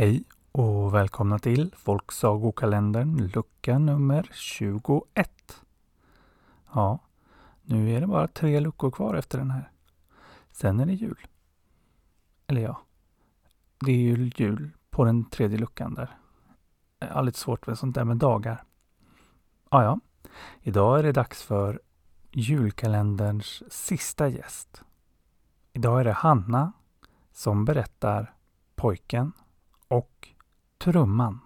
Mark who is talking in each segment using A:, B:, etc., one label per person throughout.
A: Hej och välkomna till Folksagokalendern lucka nummer 21. Ja, nu är det bara tre luckor kvar efter den här. Sen är det jul. Eller ja, det är ju jul på den tredje luckan där. Jag har lite svårt med sånt där med dagar. Ja, ja. Idag är det dags för julkalenderns sista gäst. Idag är det Hanna som berättar Pojken och Trumman.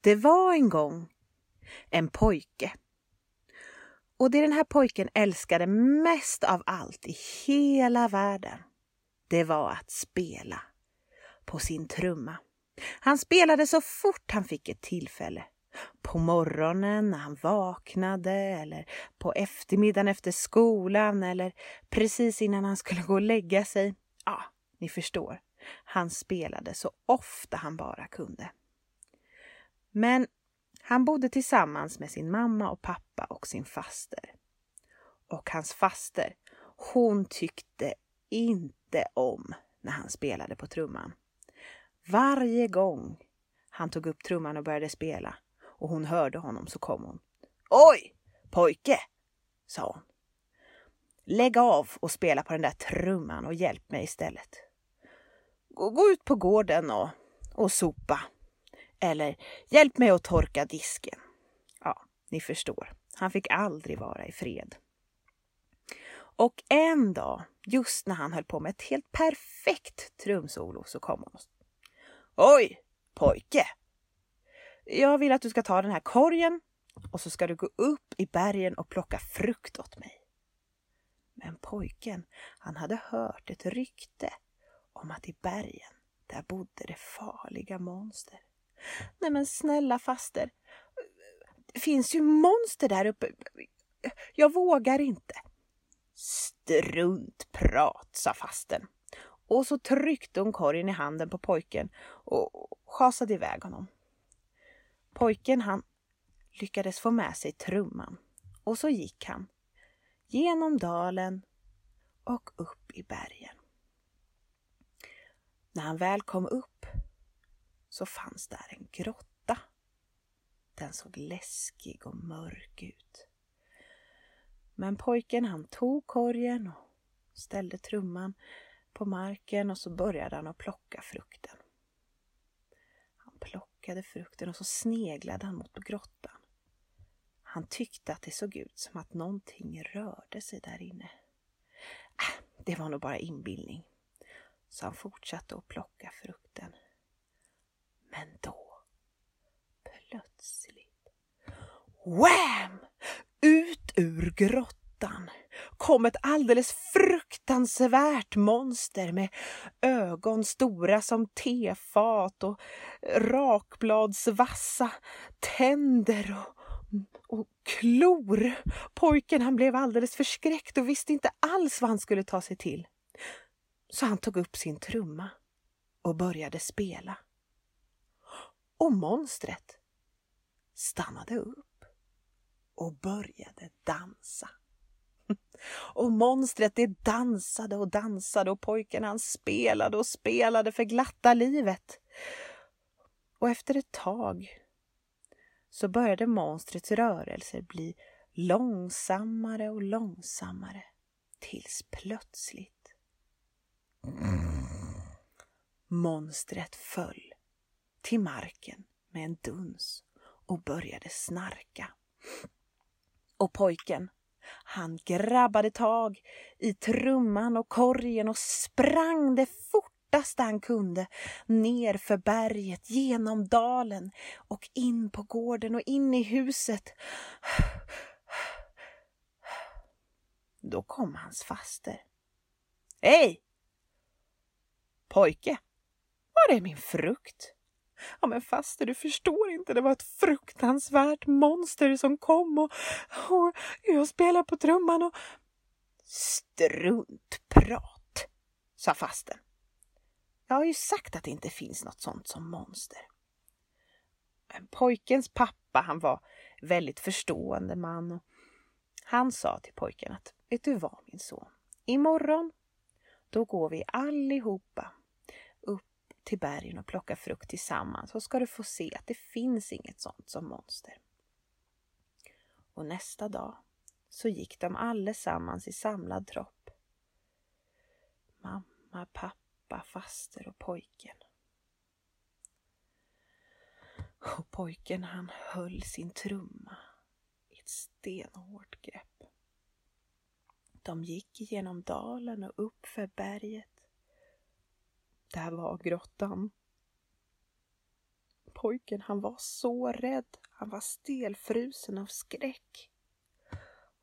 B: Det var en gång en pojke. Och det den här pojken älskade mest av allt i hela världen, det var att spela på sin trumma. Han spelade så fort han fick ett tillfälle. På morgonen när han vaknade eller på eftermiddagen efter skolan eller precis innan han skulle gå och lägga sig. Ja, ni förstår. Han spelade så ofta han bara kunde. Men han bodde tillsammans med sin mamma och pappa och sin faster. Och hans faster, hon tyckte inte om när han spelade på trumman. Varje gång han tog upp trumman och började spela och hon hörde honom så kom hon. Oj, pojke, sa hon. Lägg av och spela på den där trumman och hjälp mig istället. Gå, gå ut på gården och, och sopa. Eller hjälp mig att torka disken. Ja, ni förstår. Han fick aldrig vara i fred. Och en dag, just när han höll på med ett helt perfekt trumsolo, så kom hon. Oj, pojke! Jag vill att du ska ta den här korgen och så ska du gå upp i bergen och plocka frukt åt mig. Men pojken, han hade hört ett rykte om att i bergen, där bodde det farliga monster. Nej men snälla faster, det finns ju monster där uppe. Jag vågar inte. Struntprat, sa fasten. Och så tryckte hon korgen i handen på pojken och schasade iväg honom. Pojken han lyckades få med sig trumman och så gick han genom dalen och upp i bergen. När han väl kom upp så fanns där en grotta. Den såg läskig och mörk ut. Men pojken han tog korgen och ställde trumman på marken och så började han att plocka frukten. Plockade frukten och så sneglade han mot grottan. Han tyckte att det såg ut som att någonting rörde sig där inne. Äh, det var nog bara inbildning. Så han fortsatte att plocka frukten. Men då, plötsligt, wham! Ut ur grottan kom ett alldeles fruktansvärt fruktansvärt monster med ögon stora som tefat och rakbladsvassa tänder och, och klor. Pojken han blev alldeles förskräckt och visste inte alls vad han skulle ta sig till. Så han tog upp sin trumma och började spela. Och monstret stannade upp och började dansa. Och monstret det dansade och dansade och pojken han spelade och spelade för glatta livet. Och efter ett tag så började monstrets rörelser bli långsammare och långsammare tills plötsligt monstret föll till marken med en duns och började snarka. Och pojken han grabbade tag i trumman och korgen och sprang det fortaste han kunde ner för berget, genom dalen och in på gården och in i huset. Då kom hans faster. Hej! Pojke, var är min frukt? Ja men faster, du förstår inte. Det var ett fruktansvärt monster som kom och, och jag spelade på trumman och... Struntprat, sa fasten. Jag har ju sagt att det inte finns något sånt som monster. Men pojkens pappa, han var väldigt förstående man. Och han sa till pojken att, vet du vad min son? Imorgon, då går vi allihopa till bergen och plocka frukt tillsammans så ska du få se att det finns inget sånt som monster. Och nästa dag så gick de allesammans i samlad tropp. Mamma, pappa, faster och pojken. Och pojken han höll sin trumma i ett stenhårt grepp. De gick genom dalen och upp för berget. Där var grottan. Pojken han var så rädd, han var stelfrusen av skräck.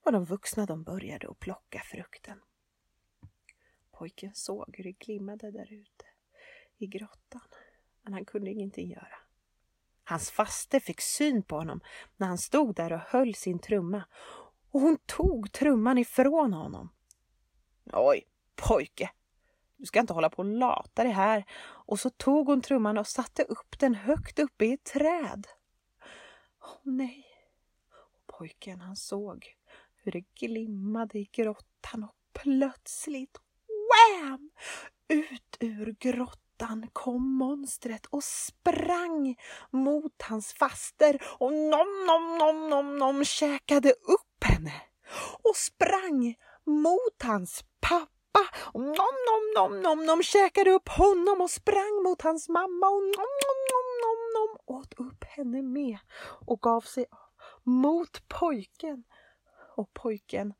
B: Och de vuxna de började att plocka frukten. Pojken såg hur det glimmade där ute i grottan, men han kunde ingenting göra. Hans faste fick syn på honom när han stod där och höll sin trumma och hon tog trumman ifrån honom. Oj, pojke, du ska inte hålla på och lata dig här. Och så tog hon trumman och satte upp den högt uppe i ett träd. Åh nej! Pojken han såg hur det glimmade i grottan och plötsligt, wham! Ut ur grottan kom monstret och sprang mot hans faster och nom, nom, nom, nom, nom käkade upp henne och sprang mot hans pappa och nom, nom, nom, nom, nom käkade upp honom och sprang mot hans mamma och nom, nom, nom, nom, nom åt upp henne med och gav sig mot pojken. Och pojken,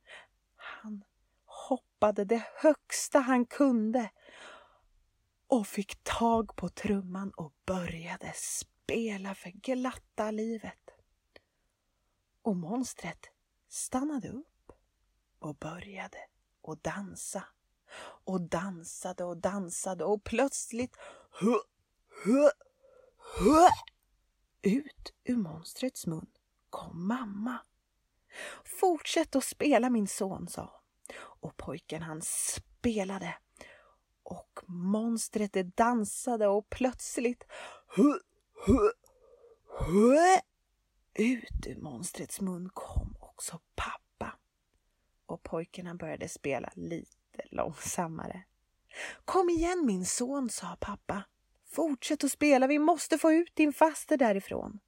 B: han hoppade det högsta han kunde och fick tag på trumman och började spela för glatta livet. Och monstret stannade upp och började att dansa och dansade och dansade och plötsligt ut ur monstrets mun kom mamma. Fortsätt att spela min son, sa hon. Och pojken han spelade och monstret det dansade och plötsligt ut ur monstrets mun kom också pappa. Och pojken han började spela lite Lite långsammare. Kom igen min son, sa pappa. Fortsätt att spela, vi måste få ut din faster därifrån.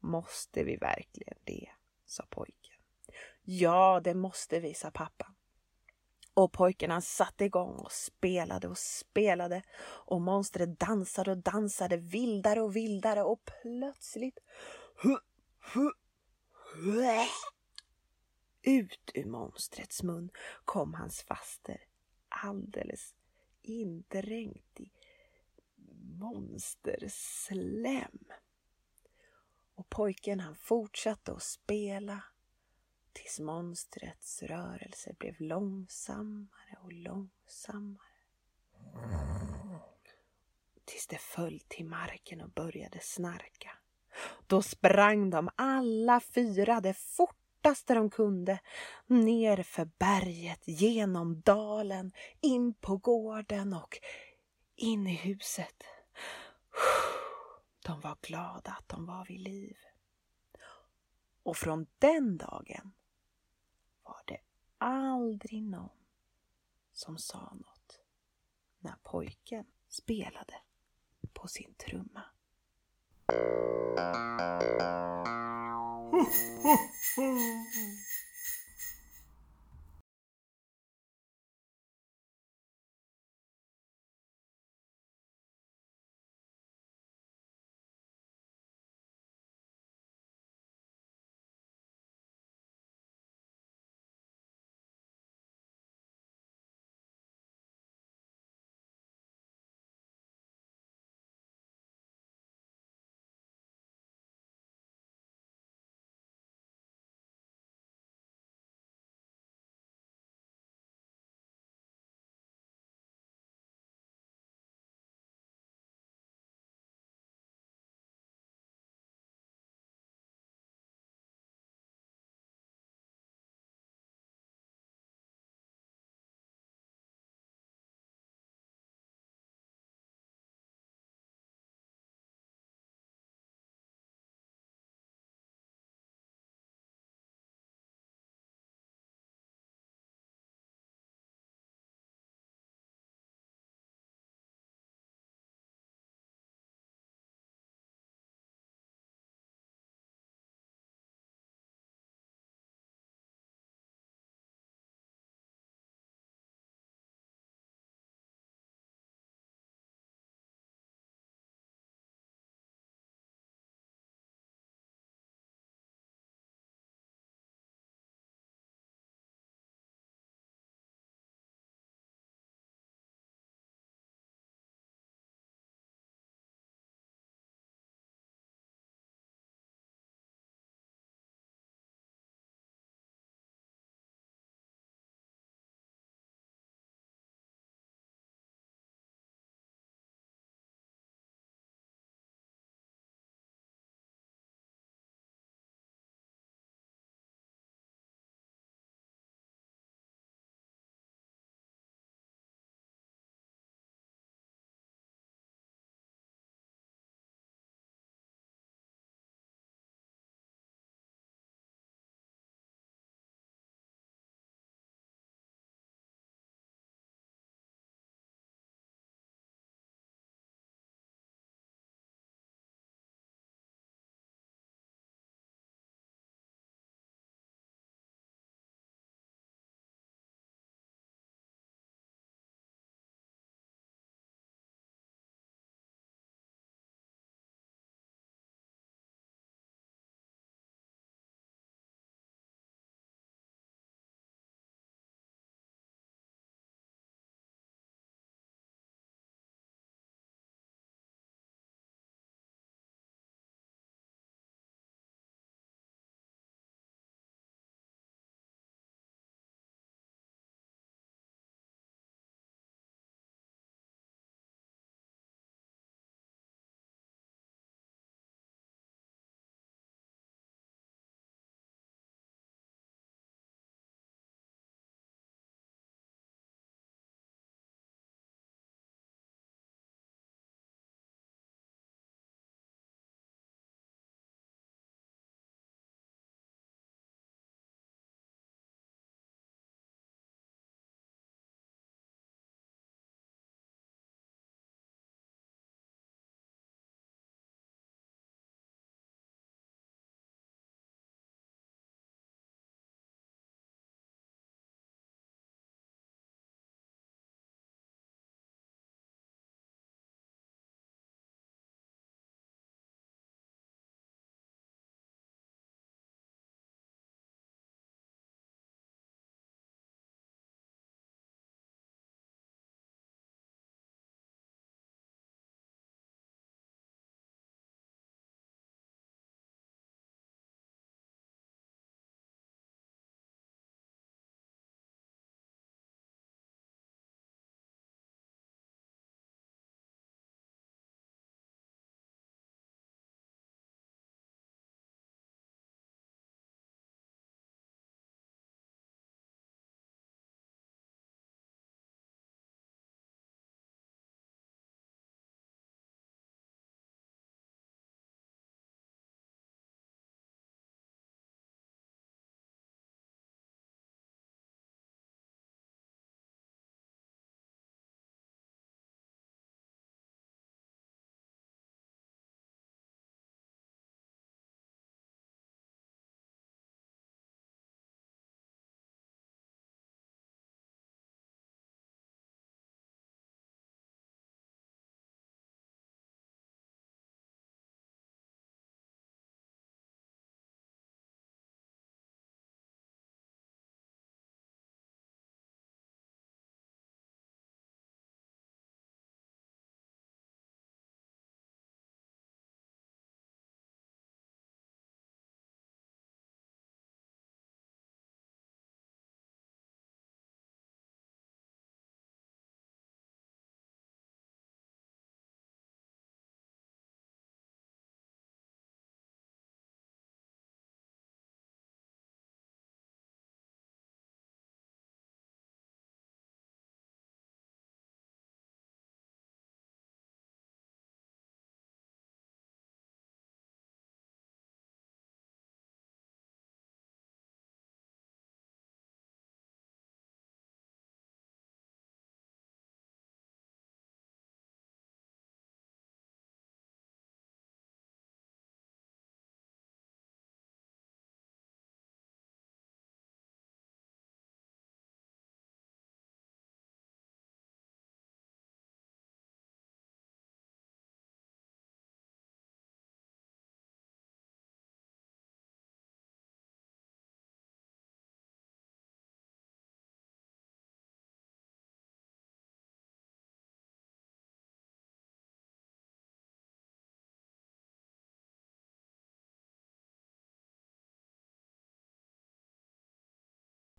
B: Måste vi verkligen det? sa pojken. Ja, det måste vi, sa pappa. Och pojkarna satte igång och spelade och spelade och monstret dansade och dansade vildare och vildare och plötsligt ut ur monstrets mun kom hans faster alldeles indränkt i monsterslem. Och pojken han fortsatte att spela tills monstrets rörelse blev långsammare och långsammare. Tills det föll till marken och började snarka. Då sprang de alla fyra det fortaste de kunde ner för berget, genom dalen, in på gården och in i huset. De var glada att de var vid liv. Och från den dagen var det aldrig någon som sa något när pojken spelade på sin trumma. うん。